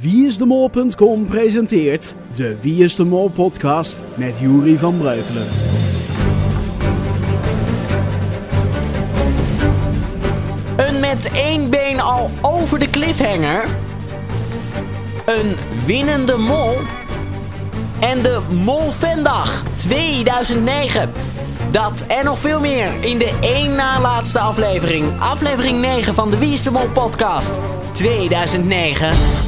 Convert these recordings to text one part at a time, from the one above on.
Wieisdemol.com presenteert de Wie is de Mol podcast met Juri van Breukelen. Een met één been al over de cliffhanger. Een winnende mol. En de Molvendag 2009. Dat en nog veel meer in de één na laatste aflevering. Aflevering 9 van de Wie is de Mol podcast 2009.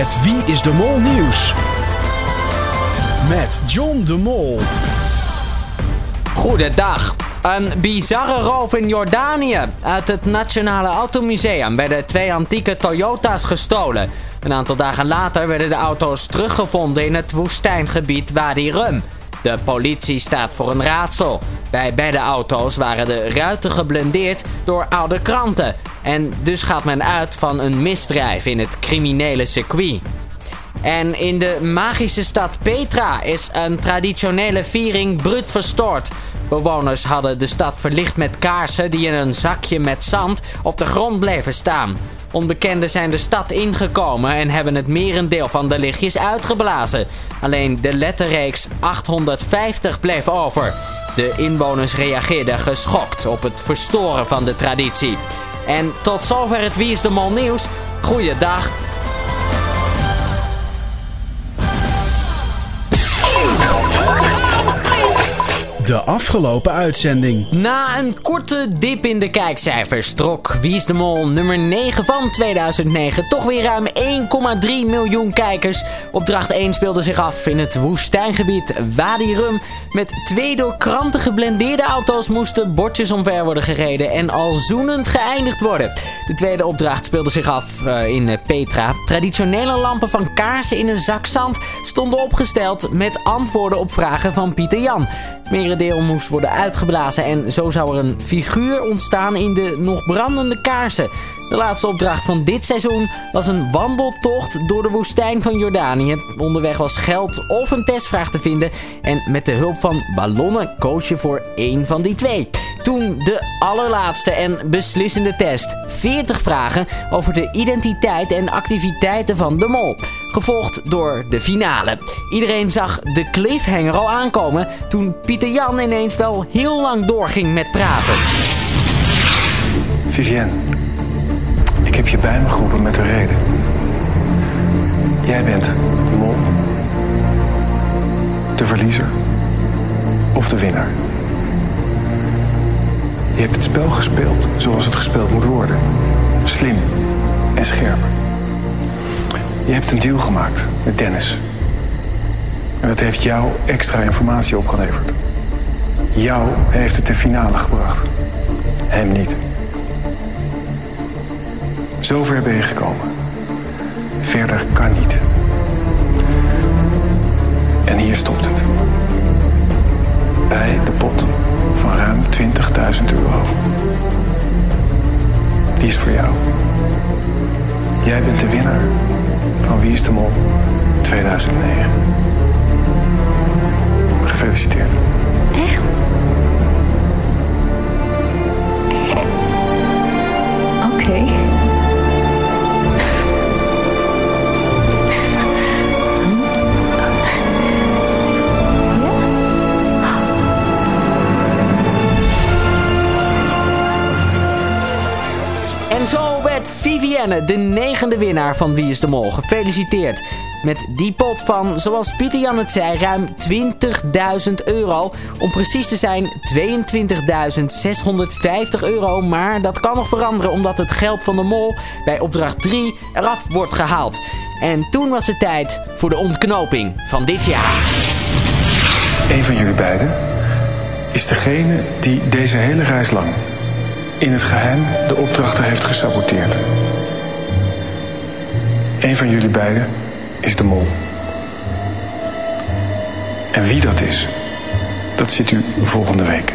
Het Wie is de Mol nieuws. Met John de Mol. Goedendag. Een bizarre roof in Jordanië. Uit het Nationale Automuseum werden twee antieke Toyota's gestolen. Een aantal dagen later werden de auto's teruggevonden in het woestijngebied Wadi Rum. De politie staat voor een raadsel. Bij beide auto's waren de ruiten geblendeerd door oude kranten. En dus gaat men uit van een misdrijf in het criminele circuit. En in de magische stad Petra is een traditionele viering bruut verstoord. Bewoners hadden de stad verlicht met kaarsen die in een zakje met zand op de grond bleven staan. Onbekenden zijn de stad ingekomen en hebben het merendeel van de lichtjes uitgeblazen. Alleen de letterreeks 850 bleef over. De inwoners reageerden geschokt op het verstoren van de traditie. En tot zover het Wie is de Mol nieuws. Goeiedag. De afgelopen uitzending. Na een korte dip in de kijkcijfers trok Wie is de Mol nummer 9 van 2009 toch weer ruim 1,3 miljoen kijkers. Opdracht 1 speelde zich af in het woestijngebied Wadi Rum. Met twee door kranten geblendeerde auto's moesten bordjes omver worden gereden en al zoenend geëindigd worden. De tweede opdracht speelde zich af uh, in Petra. Traditionele lampen van kaarsen in een zak zand stonden opgesteld met antwoorden op vragen van Pieter Jan. Merendeel moest worden uitgeblazen en zo zou er een figuur ontstaan in de nog brandende kaarsen. De laatste opdracht van dit seizoen was een wandeltocht door de woestijn van Jordanië. Onderweg was geld of een testvraag te vinden en met de hulp van ballonnen koos je voor één van die twee. Toen de allerlaatste en beslissende test. 40 vragen over de identiteit en activiteiten van de mol. Gevolgd door de finale. Iedereen zag de cliffhanger al aankomen toen Pieter Jan ineens wel heel lang doorging met praten. Vivienne, ik heb je bij me geroepen met een reden. Jij bent mol, de verliezer of de winnaar. Je hebt het spel gespeeld zoals het gespeeld moet worden. Slim en scherp. Je hebt een deal gemaakt met Dennis. En dat heeft jou extra informatie opgeleverd. Jou heeft het de finale gebracht. Hem niet. Zover ben je gekomen. Verder kan niet. En hier stopt het. Bij de pot van ruim 20.000 euro. Die is voor jou. Jij bent de winnaar van Wie is de Mol 2009. Gefeliciteerd. Echt? De negende winnaar van Wie is de Mol. Gefeliciteerd. Met die pot van, zoals Pieter Jan het zei, ruim 20.000 euro. Om precies te zijn 22.650 euro. Maar dat kan nog veranderen omdat het geld van de mol bij opdracht 3 eraf wordt gehaald. En toen was het tijd voor de ontknoping van dit jaar. Een van jullie beiden is degene die deze hele reis lang in het geheim de opdrachten heeft gesaboteerd. Een van jullie beiden is de mol. En wie dat is, dat ziet u volgende week.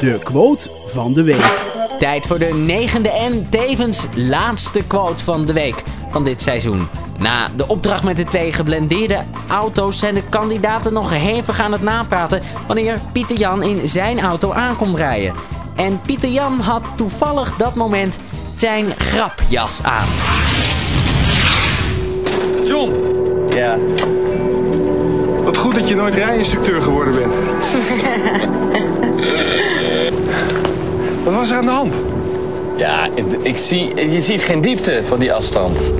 De quote van de week. Tijd voor de negende en tevens laatste quote van de week van dit seizoen. Na de opdracht met de twee geblendeerde auto's zijn de kandidaten nog hevig aan het napraten wanneer Pieter Jan in zijn auto aankomt rijden. En Pieter Jan had toevallig dat moment zijn grapjas aan. John, Ja, wat goed dat je nooit rijinstructeur geworden bent. wat was er aan de hand? ja ik zie, je ziet geen diepte van die afstand.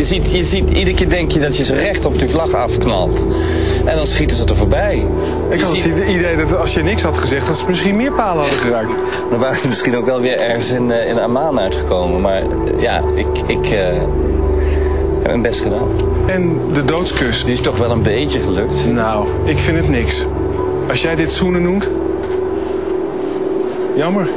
Je ziet, je ziet, iedere keer denk je dat je ze recht op die vlag afknalt. En dan schieten ze er voorbij. Ik Je had ziet- het idee dat als je niks had gezegd, dat ze misschien meer palen hadden geraakt. Dan waren ze misschien ook wel weer ergens in, eh, in Amman uitgekomen. Maar eh, ja, ik, ik eh, heb mijn best gedaan. En de doodskus. Die is toch wel een beetje gelukt. Nou, ik vind het niks. Als jij dit zoenen noemt. Jammer.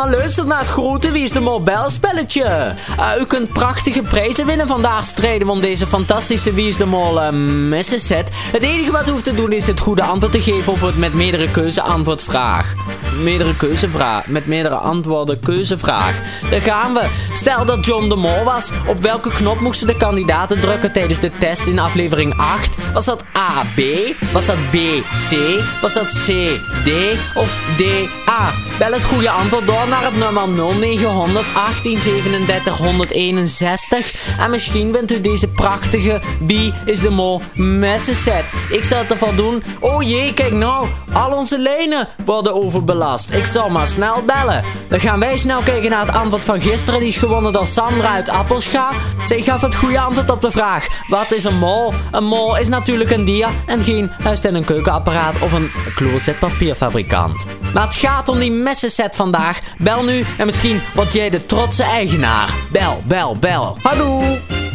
Allemaal luistert naar het grote Wie is de Mol belspelletje. Eh, u kunt prachtige prijzen winnen. Vandaag strijden om deze fantastische Wie is de Mol uh, messenset. Het enige wat u hoeft te doen is het goede antwoord te geven op het met meerdere keuze antwoordvraag. Meerdere keuzevraag, met meerdere antwoorden keuzevraag. Daar gaan we. Stel dat John de Mol was. Op welke knop moesten de kandidaten drukken tijdens de test in aflevering 8? Was dat A, B? Was dat B, C? Was dat C, D? Of D, A? Bel het goede antwoord door naar het nummer 0900 1837 161. En misschien wint u deze prachtige Wie is de Mol messenset. Ik zal het ervan doen. Oh jee, kijk nou. Al onze lijnen worden overbelast. Ik zal maar snel bellen. Dan gaan wij snel kijken naar het antwoord van gisteren. Die is gewonnen door Sandra uit Appelscha. Zij gaf het goede antwoord op de vraag. Wat is een mol? Een mol is natuurlijk een dier en geen huis- en een keukenapparaat of een closetpapierfabrikant. Maar het gaat om die messenset vandaag. Bel nu en misschien word jij de trotse eigenaar. Bel, bel, bel. Hallo?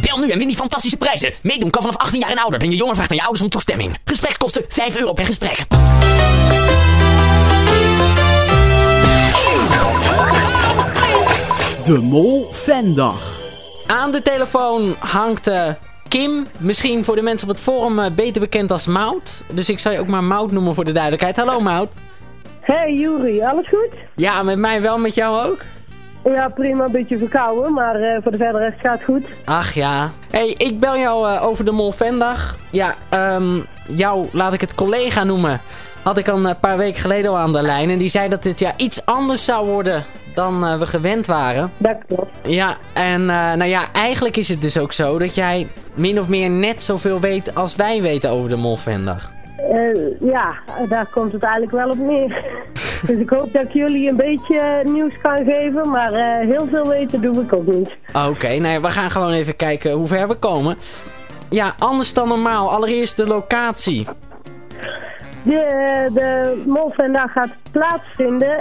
Bel nu en win die fantastische prijzen. Meedoen kan vanaf 18 jaar en ouder. Ben je jonger, vraagt aan je ouders om toestemming. Gesprekskosten 5 euro per gesprek. De Mol Fandag. Aan de telefoon hangt eh, Kim. Misschien voor de mensen op het forum eh, beter bekend als Mout. Dus ik zal je ook maar Mout noemen voor de duidelijkheid. Hallo Mout. Hey Juri, alles goed? Ja, met mij wel, met jou ook? Ja, prima, een beetje verkouden, maar eh, voor de verder rest gaat het goed. Ach ja. hey, ik bel jou eh, over de Mol Vendag. Ja, ehm, jou, laat ik het collega noemen. Had ik al een paar weken geleden al aan de lijn. En die zei dat dit ja iets anders zou worden dan eh, we gewend waren. Dat klopt. Ja, en nou ja, eigenlijk is het dus ook zo dat jij min of meer net zoveel weet als wij weten over de Mol Eh, ja, daar komt het eigenlijk wel op neer. dus ik hoop dat ik jullie een beetje eh, nieuws kan geven, maar eh, heel veel weten doe ik ook niet. Oké, nou ja, we gaan gewoon even kijken hoe ver we komen. Ja, anders dan normaal. Allereerst de locatie. De, de Molvendag gaat plaatsvinden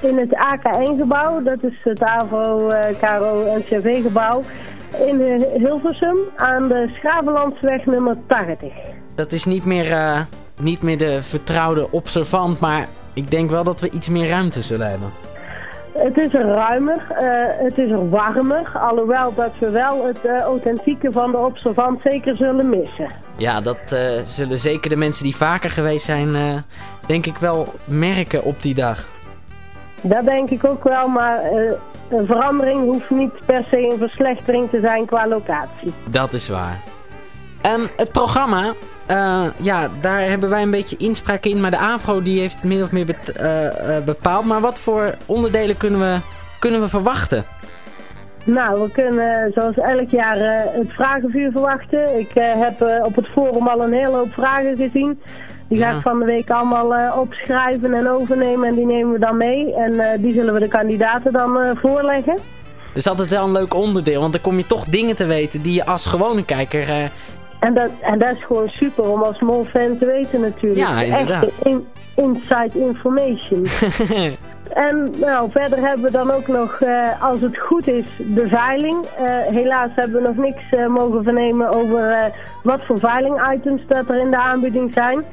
in het AK1-gebouw. Dat is het AVO, KRO NCV-gebouw. In eh, Hilversum aan de Schravenlandsweg nummer 80. Dat is niet meer, eh, niet meer de vertrouwde observant, maar ik denk wel dat we iets meer ruimte zullen hebben. Het is er ruimer, eh, het is er warmer, alhoewel dat we wel het eh, authentieke van de observant zeker zullen missen. Ja, dat zullen zeker de mensen die vaker geweest zijn, denk ik wel merken op die dag. Dat denk ik ook wel, maar een verandering hoeft niet per se een verslechtering te zijn qua locatie. Dat is waar. Ehm, het programma, eh, ja, daar hebben wij een beetje inspraak in, maar de AVRO die heeft het min of meer eh, eh, bepaald. Maar wat voor onderdelen kunnen we, kunnen we verwachten? Nou, we kunnen zoals elk jaar het vragenvuur verwachten. Ik heb op het forum al een hele hoop vragen gezien. Die ga Ja. ik van de week allemaal opschrijven en overnemen en die nemen we dan mee. En die zullen we de kandidaten dan voorleggen. Dat is altijd wel een leuk onderdeel, want dan kom je toch dingen te weten die je als gewone kijker... En dat, en dat is gewoon super om als mol-fan te weten natuurlijk. Ja, inderdaad. Echte in, inside information. en nou, verder hebben we dan ook nog, eh, als het goed is, de veiling. Eh, helaas hebben we nog niks eh, mogen vernemen over wat voor veiling-items dat er in de aanbieding zijn.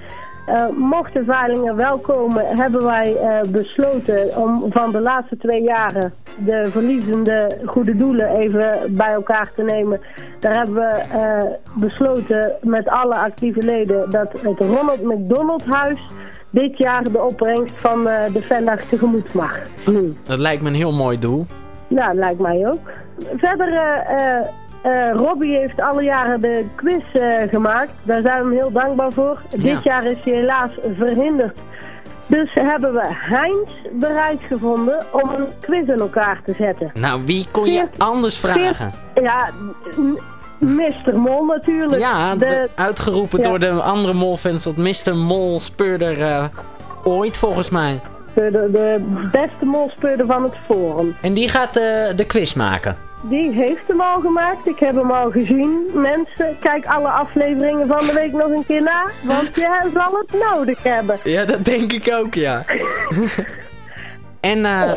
Eh, mocht de veiling wel komen, hebben wij eh, besloten om van de laatste twee jaren de verliezende goede doelen even bij elkaar te nemen. Daar hebben we eh, besloten met alle actieve leden dat het Ronald McDonald Huis dit jaar de opbrengst van eh, de Vendag tegemoet mag. Dat lijkt me een heel mooi doel. Ja, lijkt mij ook. Verder, eh, Robbie heeft alle jaren de quiz eh, gemaakt. Daar zijn we hem heel dankbaar voor. Dit jaar is hij helaas verhinderd. Dus hebben we Heinz bereid gevonden om een quiz in elkaar te zetten. Nou, wie kon je Veert- anders vragen? Ja, Mr. Mol natuurlijk. Ja, de, uitgeroepen Ja. door de andere molfans tot Mr. Mol speurder eh, ooit volgens mij. de, de, de beste molspeurder van het forum. En die gaat de quiz maken. Die heeft hem al gemaakt. Ik heb hem al gezien. Mensen, kijk alle afleveringen van de week nog een keer na. Want je zal het nodig hebben. Ja, dat denk ik ook, ja. en eh,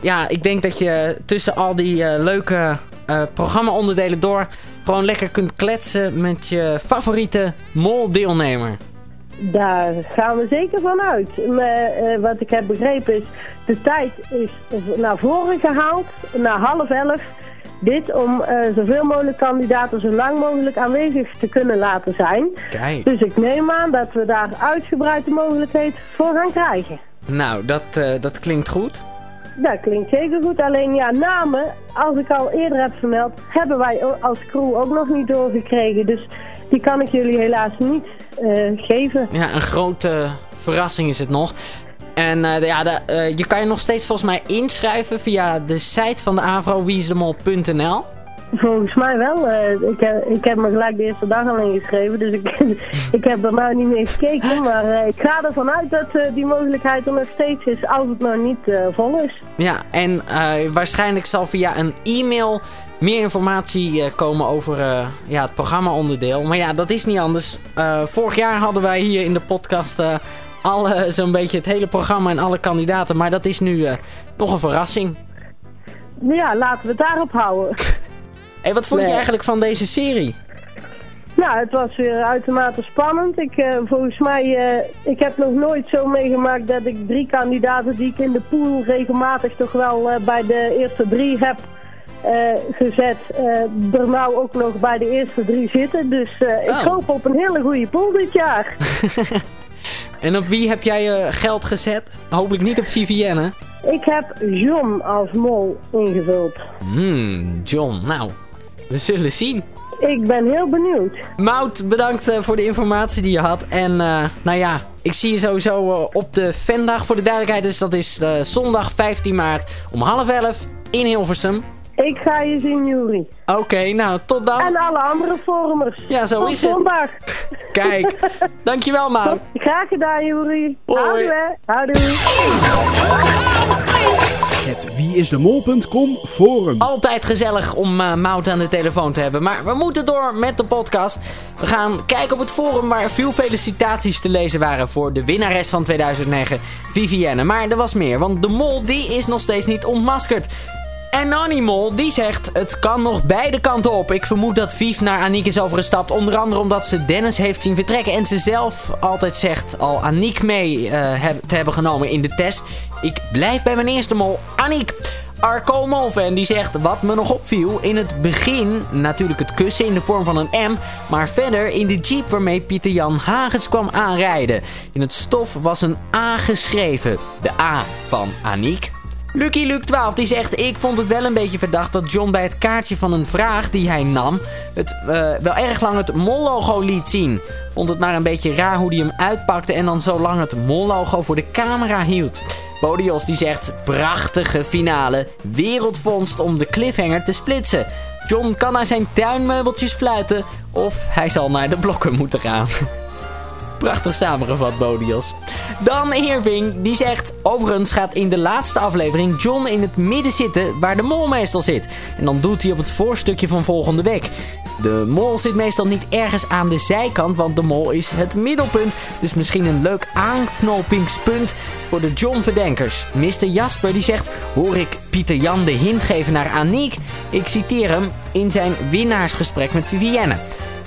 ja, ik denk dat je tussen al die eh, leuke eh programma-onderdelen door gewoon lekker kunt kletsen met je favoriete mol-deelnemer. Daar gaan we zeker van uit. Maar, wat ik heb begrepen is, de tijd is naar voren gehaald, naar half elf. Dit om eh, zoveel mogelijk kandidaten zo lang mogelijk aanwezig te kunnen laten zijn. Kijk. Dus ik neem aan dat we daar uitgebreid de mogelijkheid voor gaan krijgen. Nou, dat, eh, dat klinkt goed. Dat klinkt zeker goed. Alleen ja, namen, als ik al eerder heb vermeld, hebben wij als crew ook nog niet doorgekregen. Dus die kan ik jullie helaas niet eh, geven. Ja, een grote verrassing is het nog. En eh, ja, de, eh, je kan je nog steeds volgens mij inschrijven via de site van de AVRO, wieisdemol.nl. Volgens mij wel. eh, ik, heb, ik heb me gelijk de eerste dag al ingeschreven, dus ik, ik heb er nou niet meer gekeken. Maar ik ga ervan uit dat die mogelijkheid er nog steeds is, als het nou niet vol is. Ja, en waarschijnlijk zal via een e-mail meer informatie komen over ja, het programma-onderdeel. Maar ja, dat is niet anders. Vorig jaar hadden wij hier in de podcast alle, zo'n beetje het hele programma en alle kandidaten. Maar dat is nu eh, nog een verrassing. Ja, laten we het daarop houden. Hey, wat vond je eigenlijk van deze serie? Ja, het was weer uitermate spannend. Ik, eh, volgens mij, eh, ik heb nog nooit zo meegemaakt dat ik drie kandidaten die ik in de pool regelmatig toch wel bij de eerste drie heb gezet, er nou ook nog bij de eerste drie zitten. Dus ik Oh. hoop op een hele goede pool dit jaar. En op wie heb jij je geld gezet? Hopelijk niet op Vivienne. Ik heb John als mol ingevuld. Hmm, John. Nou, we zullen zien. Ik ben heel benieuwd. Mout, bedankt eh, voor de informatie die je had. En eh, nou ja, ik zie je sowieso eh, op de Vendag voor de duidelijkheid. Dus dat is eh, zondag 15 maart om half elf in Hilversum. Ik ga je zien, Juri. Oké, nou tot dan. En alle andere forumers. Ja, zo Tot is het. zondag. Kijk, dankjewel Mout. Graag gedaan, Juri. Hoi. Houdoe, hè. Houdoe. Het wieisdemol.com forum. Altijd gezellig om eh Mout aan de telefoon te hebben. Maar we moeten door met de podcast. We gaan kijken op het forum waar veel felicitaties te lezen waren voor de winnares van 2009, Vivienne. Maar er was meer, want de mol die is nog steeds niet ontmaskerd. En Animal die zegt, het kan nog beide kanten op. Ik vermoed dat Viv naar Aniek is overgestapt. Onder andere omdat ze Dennis heeft zien vertrekken. En ze zelf altijd zegt al Aniek mee eh, te hebben genomen in de test. Ik blijf bij mijn eerste mol, Aniek. Arco Molven die zegt wat me nog opviel. In het begin natuurlijk het kussen in de vorm van een M. Maar verder in de jeep waarmee Pieter Jan Hagens kwam aanrijden. In het stof was een A geschreven. De A van Aniek. Lucky Luke 12 die zegt: Ik vond het wel een beetje verdacht dat John bij het kaartje van een vraag die hij nam. het eh, wel erg lang het mol-logo liet zien. Vond het maar een beetje raar hoe hij hem uitpakte en dan zo lang het mol-logo voor de camera hield. Bodios die zegt: Prachtige finale. Wereldvondst om de cliffhanger te splitsen. John kan naar zijn tuinmeubeltjes fluiten of hij zal naar de blokken moeten gaan. Prachtig samengevat, Bodios. Dan Irving, die zegt... Overigens gaat in de laatste aflevering John in het midden zitten waar de mol meestal zit. En dan doet hij op het voorstukje van volgende week. De mol zit meestal niet ergens aan de zijkant, want de mol is het middelpunt. Dus misschien een leuk aanknopingspunt voor de John-verdenkers. Mr. Jasper die zegt... Hoor ik Pieter Jan de hint geven naar Aniek? Ik citeer hem in zijn winnaarsgesprek met Vivienne.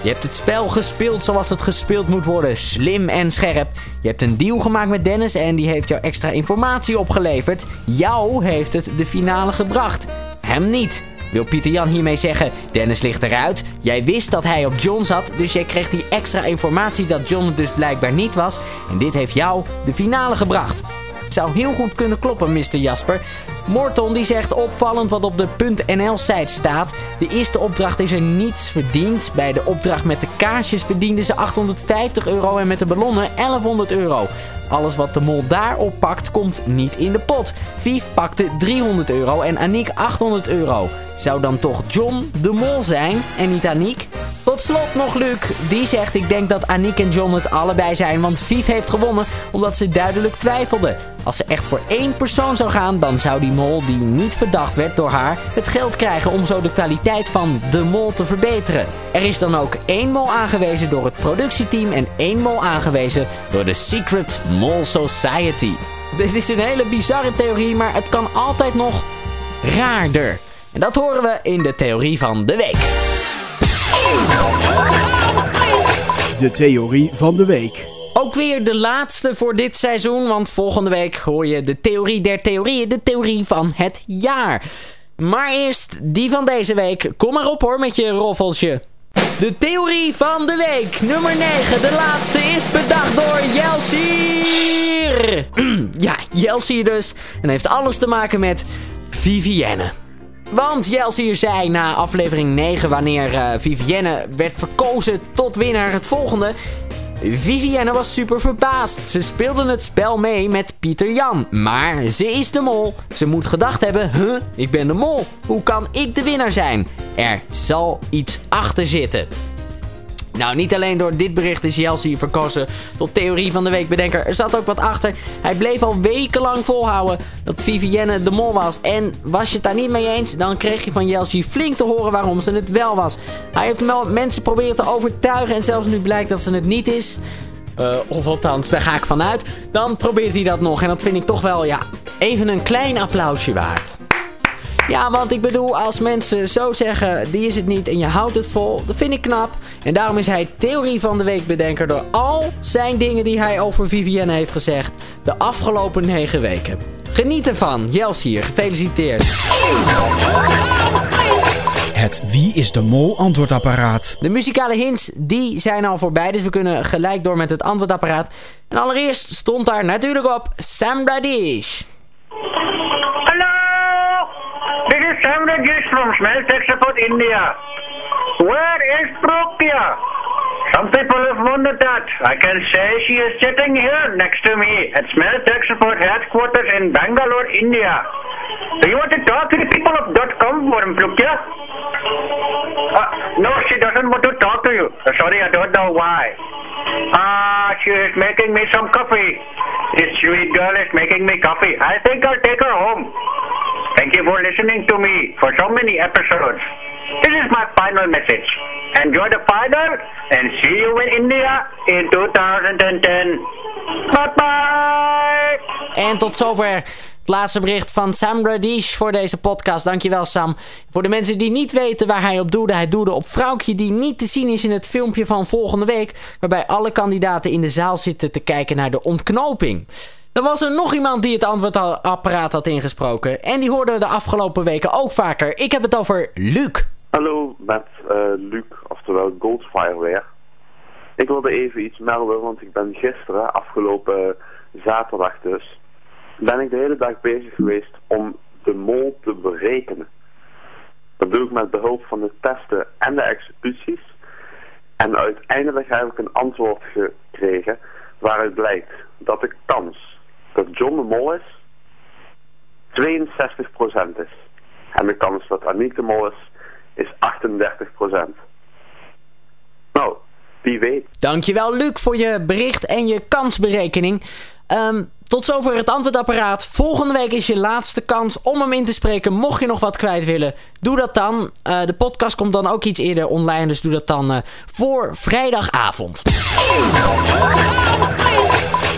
Je hebt het spel gespeeld zoals het gespeeld moet worden, slim en scherp. Je hebt een deal gemaakt met Dennis en die heeft jou extra informatie opgeleverd. Jou heeft het de finale gebracht, hem niet. Wil Pieter Jan hiermee zeggen, Dennis ligt eruit. Jij wist dat hij op John zat, dus jij kreeg die extra informatie dat John dus blijkbaar niet was. En dit heeft jou de finale gebracht. Zou heel goed kunnen kloppen, Mr. Jasper. Morton die zegt opvallend wat op de .nl-site staat. De eerste opdracht is er niets verdiend. Bij de opdracht met de kaarsjes verdienden ze 850 euro en met de ballonnen 1100 euro. Alles wat de mol daar oppakt komt niet in de pot. Vief pakte 300 euro en Aniek 800 euro. Zou dan toch John de mol zijn en niet Aniek? Tot slot nog Luc. Die zegt ik denk dat Aniek en John het allebei zijn. Want Vief heeft gewonnen omdat ze duidelijk twijfelde. Als ze echt voor één persoon zou gaan, dan zou die mol die niet verdacht werd door haar het geld krijgen om zo de kwaliteit van de mol te verbeteren. Er is dan ook één mol aangewezen door het productieteam en één mol aangewezen door de Secret Mole Society. Dit is een hele bizarre theorie, maar het kan altijd nog raarder. En dat horen we in de theorie van de week. De theorie van de week. Ook weer de laatste voor dit seizoen, want volgende week hoor je de theorie der theorieën, de theorie van het jaar. Maar eerst die van deze week. Kom maar op hoor met je roffeltje. De theorie van de week, nummer 9. De laatste is bedacht door Jelsier. ja, Jelsier dus. En heeft alles te maken met Vivienne. Want Jelsier zei na aflevering 9, wanneer uh, Vivienne werd verkozen tot winnaar het volgende. Vivienne was super verbaasd. Ze speelden het spel mee met Pieter Jan. Maar ze is de mol. Ze moet gedacht hebben, huh, ik ben de mol. Hoe kan ik de winnaar zijn? Er zal iets achter zitten. Nou, niet alleen door dit bericht is Jelsie verkozen tot theorie van de week bedenker. Er zat ook wat achter. Hij bleef al wekenlang volhouden dat Vivienne de mol was. En was je het daar niet mee eens, dan kreeg je van Jelsie flink te horen waarom ze het wel was. Hij heeft mensen proberen te overtuigen en zelfs nu blijkt dat ze het niet is. Uh, of althans, daar ga ik vanuit. Dan probeert hij dat nog. En dat vind ik toch wel, ja, even een klein applausje waard. Ja, want ik bedoel, als mensen zo zeggen, die is het niet en je houdt het vol, dat vind ik knap. En daarom is hij theorie van de week bedenker door al zijn dingen die hij over Vivienne heeft gezegd de afgelopen negen weken. Geniet ervan, Jels hier, gefeliciteerd. Het Wie is de Mol antwoordapparaat. De muzikale hints, die zijn al voorbij, dus we kunnen gelijk door met het antwoordapparaat. En allereerst stond daar natuurlijk op Sam Radish. Sam Rajesh from Smell Support India. Where is Prokya? Some people have wondered that. I can say she is sitting here next to me at Smell Support headquarters in Bangalore, India. Do you want to talk to the people of .com for Prokya? Uh, no, she doesn't want to talk to you. Uh, sorry, I don't know why. Ah, uh, she is making me some coffee. This sweet girl is making me coffee. I think I'll take her home. Thank you for listening to me for so many episodes. This is my final message. Enjoy the final and see you in India in 2010. Bye bye! En tot zover het laatste bericht van Sam Radish voor deze podcast. Dankjewel Sam. Voor de mensen die niet weten waar hij op doelde. Hij doelde op vrouwtje die niet te zien is in het filmpje van volgende week. Waarbij alle kandidaten in de zaal zitten te kijken naar de ontknoping. Er was er nog iemand die het antwoordapparaat had ingesproken. En die hoorden we de afgelopen weken ook vaker. Ik heb het over Luc. Hallo, met uh, Luc, oftewel Goldfireware. Ik wilde even iets melden, want ik ben gisteren, afgelopen zaterdag dus, ben ik de hele dag bezig geweest om de mol te berekenen. Dat doe ik met behulp van de testen en de executies. En uiteindelijk heb ik een antwoord gekregen waaruit blijkt dat de kans dat John de Mol is 62% is. En de kans dat Aniek de Mol is, is 38%. Nou, wie weet. Dankjewel Luc voor je bericht en je kansberekening. Um, tot zover het antwoordapparaat. Volgende week is je laatste kans om hem in te spreken. Mocht je nog wat kwijt willen, doe dat dan. Uh, de podcast komt dan ook iets eerder online, dus doe dat dan uh, voor vrijdagavond.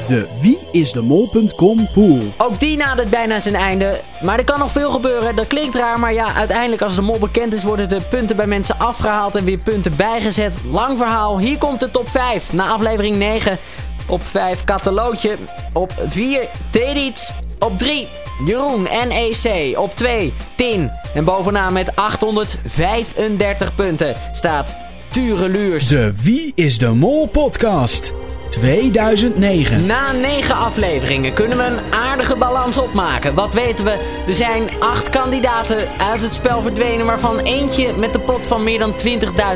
De wieisdemol.com pool. Ook die nadert bijna zijn einde. Maar er kan nog veel gebeuren. Dat klinkt raar, maar ja, uiteindelijk als de mol bekend is, worden de punten bij mensen afgehaald en weer punten bijgezet. Lang verhaal. Hier komt de top 5. Na aflevering 9. Op 5 Katalootje. Op 4 Tedits. Op 3 Jeroen NEC. Op 2 Tin. En bovenaan met 835 punten staat Tureluurs. De Wie is de Mol podcast 2009. Na 9 afleveringen kunnen we een aardige balans opmaken. Wat weten we? Er zijn 8 kandidaten uit het spel verdwenen, waarvan eentje met de pot van meer dan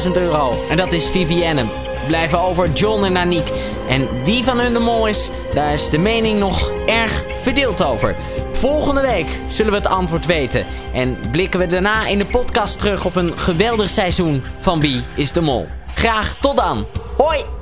20.000 euro. En dat is Vivienne. Blijven over John en Aniek. En wie van hun de mol is, daar is de mening nog erg verdeeld over. Volgende week zullen we het antwoord weten. En blikken we daarna in de podcast terug op een geweldig seizoen van Wie is de Mol. Graag tot dan. Hoi!